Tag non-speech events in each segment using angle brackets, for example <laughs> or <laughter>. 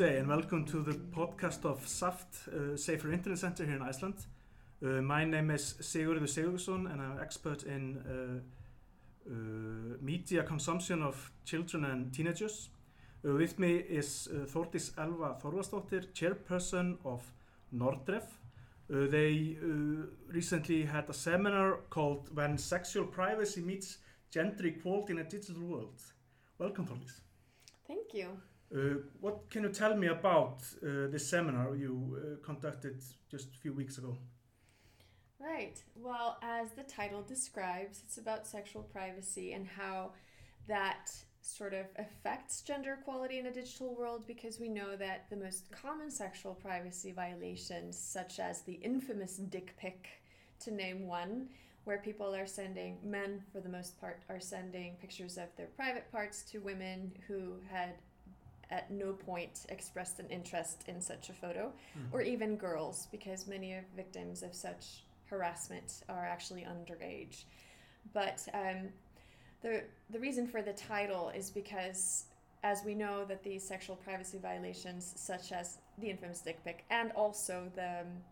day and welcome to the podcast of SAFT, uh, Safer Internet Center here in Iceland. Uh, my name is Sigurður Sigurðsson and I'm an expert in uh, uh, media consumption of children and teenagers. Uh, with me is uh, Þórdís Elva Þorvarsdóttir, chairperson of Nordref. They recently had a seminar called When Sexual Privacy Meets Gender Equality in a Digital World. Welcome, Þórdís. Thank you. Uh, what can you tell me about uh, this seminar you uh, conducted just a few weeks ago? Right. Well, as the title describes, it's about sexual privacy and how that sort of affects gender equality in a digital world because we know that the most common sexual privacy violations, such as the infamous dick pic, to name one, where people are sending, men for the most part, are sending pictures of their private parts to women who had at no point expressed an interest in such a photo, Mhm. or even girls, because many of victims of such harassment are actually underage. But um, the the reason for the title is because, as we know, that these sexual privacy violations, such as the infamous dick pic, and also the um,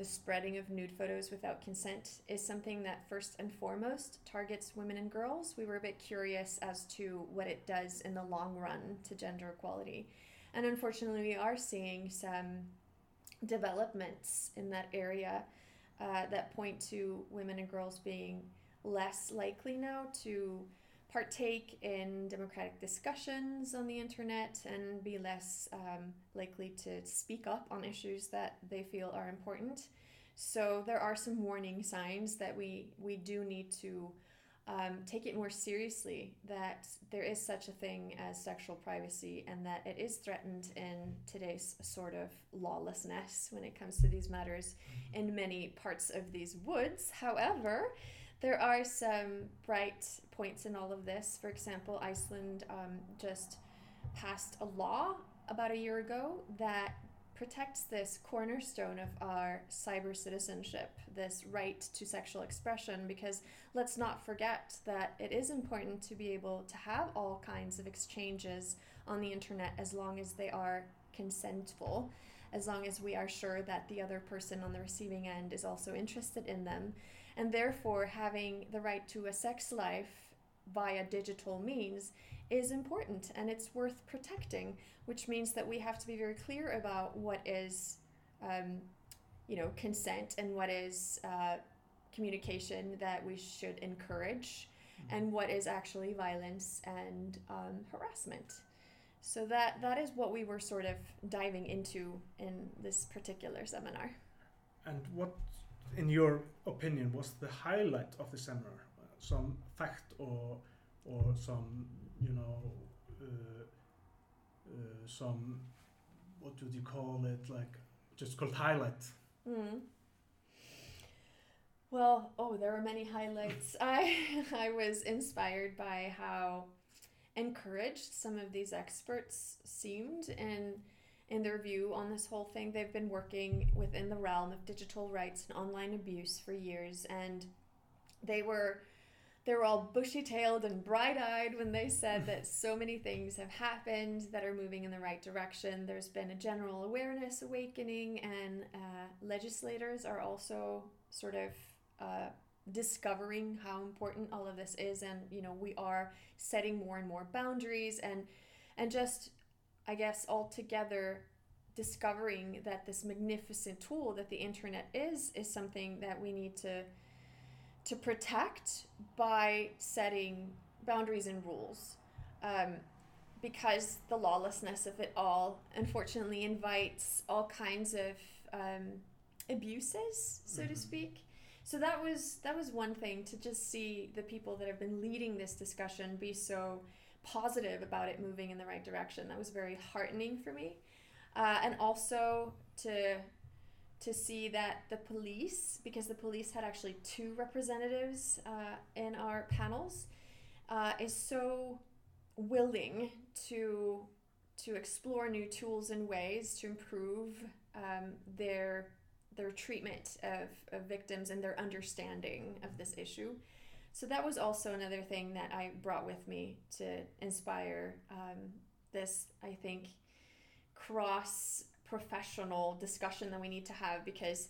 the spreading of nude photos without consent is something that first and foremost targets women and girls. We were a bit curious as to what it does in the long run to gender equality. And unfortunately, we are seeing some developments in that area uh, that point to women and girls being less likely now to partake in democratic discussions on the internet and be less um, likely to speak up on issues that they feel are important. So there are some warning signs that we we do need to um, take it more seriously. That there is such a thing as sexual privacy, and that it is threatened in today's sort of lawlessness when it comes to these matters in many parts of these woods. However, there are some bright points in all of this. For example, Iceland um, just passed a law about a year ago that protects this cornerstone of our cyber citizenship, this right to sexual expression, because let's not forget that it is important to be able to have all kinds of exchanges on the internet as long as they are consentful, as long as we are sure that the other person on the receiving end is also interested in them. And therefore, having the right to a sex life via digital means is important and it's worth protecting, which means that we have to be very clear about what is, um, you know, consent and what is uh, communication that we should encourage, and what is actually violence and um, harassment. So that that is what we were sort of diving into in this particular seminar. And what, in your opinion, was the highlight of the seminar? Some fact or or some, you know, uh, uh, some, what would you call it? Like, just called highlight. Mm. Well, oh, there were many highlights. <laughs> I I was inspired by how encouraged some of these experts seemed in in their view on this whole thing. They've been working within the realm of digital rights and online abuse for years, and they were they were all bushy-tailed and bright-eyed when they said that <laughs> so many things have happened that are moving in the right direction. There's been a general awareness awakening, and uh, legislators are also sort of uh, discovering how important all of this is, and you know we are setting more and more boundaries, and and just I guess altogether discovering that this magnificent tool that the internet is is something that we need to to protect by setting boundaries and rules um, because the lawlessness of it all unfortunately invites all kinds of um, abuses so to Mhm. speak so that was that was one thing to just see the people that have been leading this discussion be so positive about it moving in the right direction that was very heartening for me uh, and also to to see that the police, because the police had actually two representatives uh, in our panels, uh, is so willing to to explore new tools and ways to improve um, their their treatment of, of victims and their understanding of this issue. So that was also another thing that I brought with me to inspire um, this, I think, cross professional discussion that we need to have because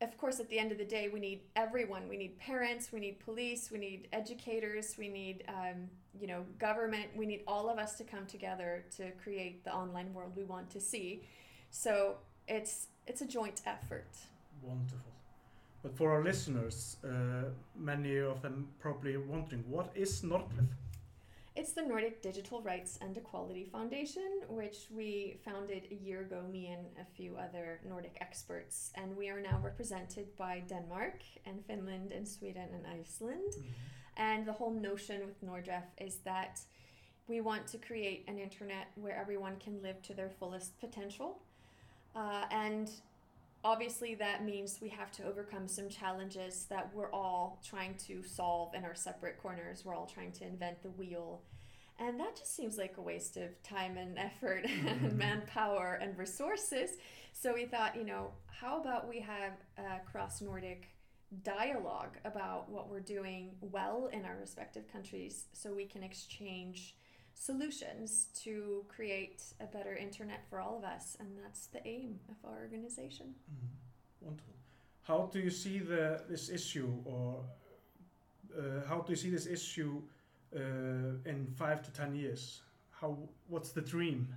of course at the end of the day we need everyone. We need parents we need police we need educators we need um, you know government. We need all of us to come together to create the online world we want to see. So it's it's a joint effort. Wonderful but for our listeners uh, many of them probably wondering what is Nordref it's the Nordic Digital Rights and Equality Foundation, which we founded a year ago, me and a few other Nordic experts. And we are now represented by Denmark and Finland and Sweden and Iceland. Mm-hmm. And the whole notion with Nordref is that we want to create an internet where everyone can live to their fullest potential. Uh, and obviously, that means we have to overcome some challenges that we're all trying to solve in our separate corners. We're all trying to invent the wheel. And that just seems like a waste of time and effort <laughs> and mm-hmm. manpower and resources. So we thought, you know, how about we have a cross Nordic dialogue about what we're doing well in our respective countries so we can exchange solutions to create a better internet for all of us and that's the aim of our organization. Mm, wonderful. How do you see the this issue or uh, how do you see this issue uh, in five to ten years? How what's the dream?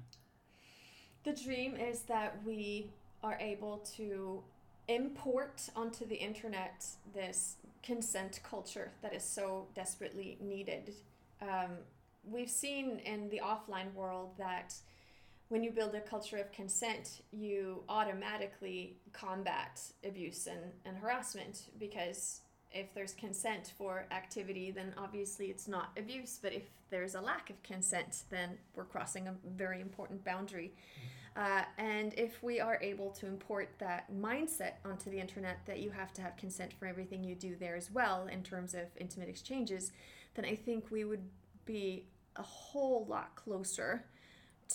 The dream is that we are able to import onto the internet this consent culture that is so desperately needed. Um, we've seen in the offline world that when you build a culture of consent, you automatically combat abuse and, and harassment because if there's consent for activity, then obviously it's not abuse. But if there's a lack of consent, then we're crossing a very important boundary. Mm-hmm. Uh, and if we are able to import that mindset onto the internet that you have to have consent for everything you do there as well, in terms of intimate exchanges, then I think we would be a whole lot closer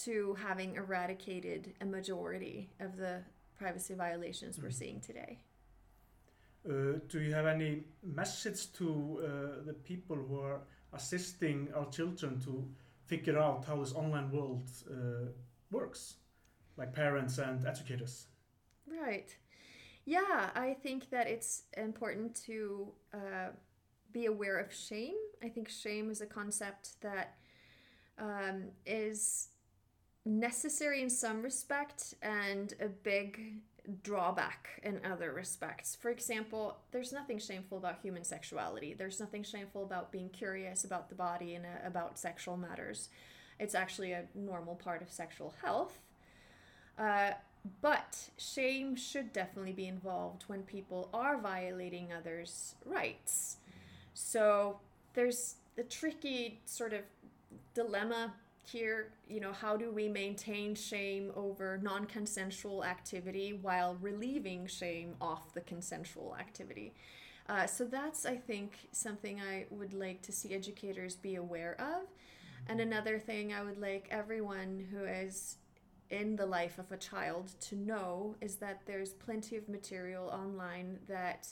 to having eradicated a majority of the privacy violations mm. we're seeing today. Uh, do you have any message to uh, the people who are assisting our children to figure out how this online world uh, works, like parents and educators? Right. Yeah, I think that it's important to uh, be aware of shame. I think shame is a concept that um, is necessary in some respect and a big drawback in other respects. For example, there's nothing shameful about human sexuality. There's nothing shameful about being curious about the body and uh, about sexual matters. It's actually a normal part of sexual health. Uh, but shame should definitely be involved when people are violating others' rights. So there's a tricky sort of dilemma here you know how do we maintain shame over non-consensual activity while relieving shame off the consensual activity? Uh, so that's i think something i would like to see educators be aware of. And another thing i would like everyone who is in the life of a child to know is that there's plenty of material online that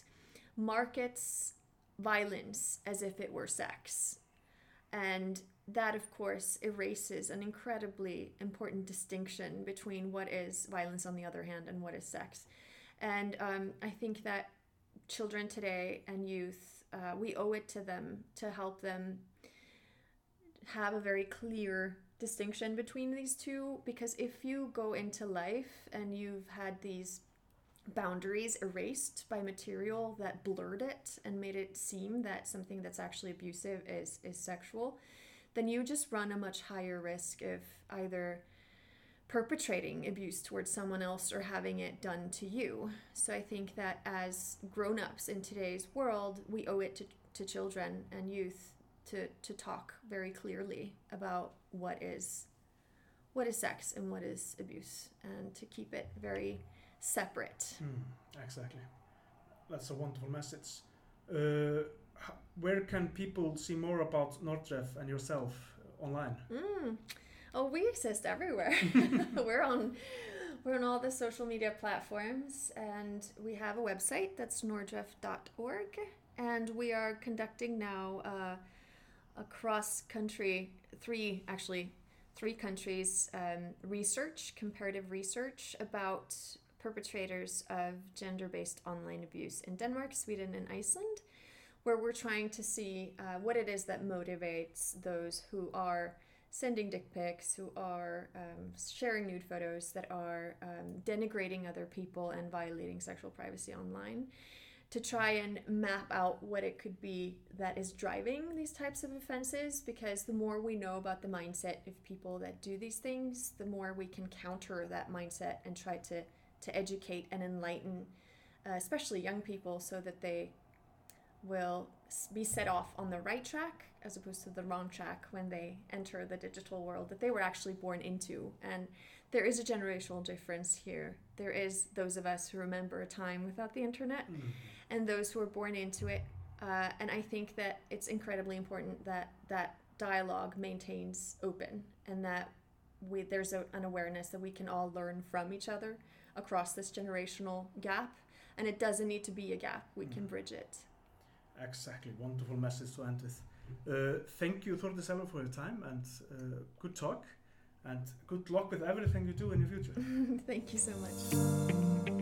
markets violence as if it were sex. And that, of course, erases an incredibly important distinction between what is violence on the other hand and what is sex. And um, I think that children today and youth, uh, we owe it to them to help them have a very clear distinction between these two because if you go into life and you've had these boundaries erased by material that blurred it and made it seem that something that's actually abusive is is sexual then you just run a much higher risk of either perpetrating abuse towards someone else or having it done to you. So I think that as grown-ups in today's world, we owe it to, to children and youth to, to talk very clearly about what is what is sex and what is abuse and to keep it very separate. Mm, exactly. That's a wonderful message. Uh, where can people see more about Nordref and yourself online? Mm. Oh, we exist everywhere. <laughs> <laughs> we're on we're on all the social media platforms and we have a website that's nordref.org and we are conducting now uh, a cross country three actually three countries um, research, comparative research about perpetrators of gender based online abuse in Denmark, Sweden, and Iceland, where we're trying to see uh, what it is that motivates those who are sending dick pics, who are um, sharing nude photos, that are um, denigrating other people and violating sexual privacy online, to try and map out what it could be that is driving these types of offenses. Because the more we know about the mindset of people that do these things, the more we can counter that mindset and try to, to educate and enlighten, uh, especially young people, so that they will be set off on the right track as opposed to the wrong track when they enter the digital world that they were actually born into. And there is a generational difference here. There is those of us who remember a time without the internet Mm. and those who were born into it. Uh, and I think that it's incredibly important that that dialogue maintains open and that we, there's a, an awareness that we can all learn from each other across this generational gap. And it doesn't need to be a gap, we can Mm. bridge it. Exactly, wonderful message to end with. Uh, thank you, Thordis Elva, for your time and uh, good talk. And good luck with everything you do in the future. <laughs> Thank you so much.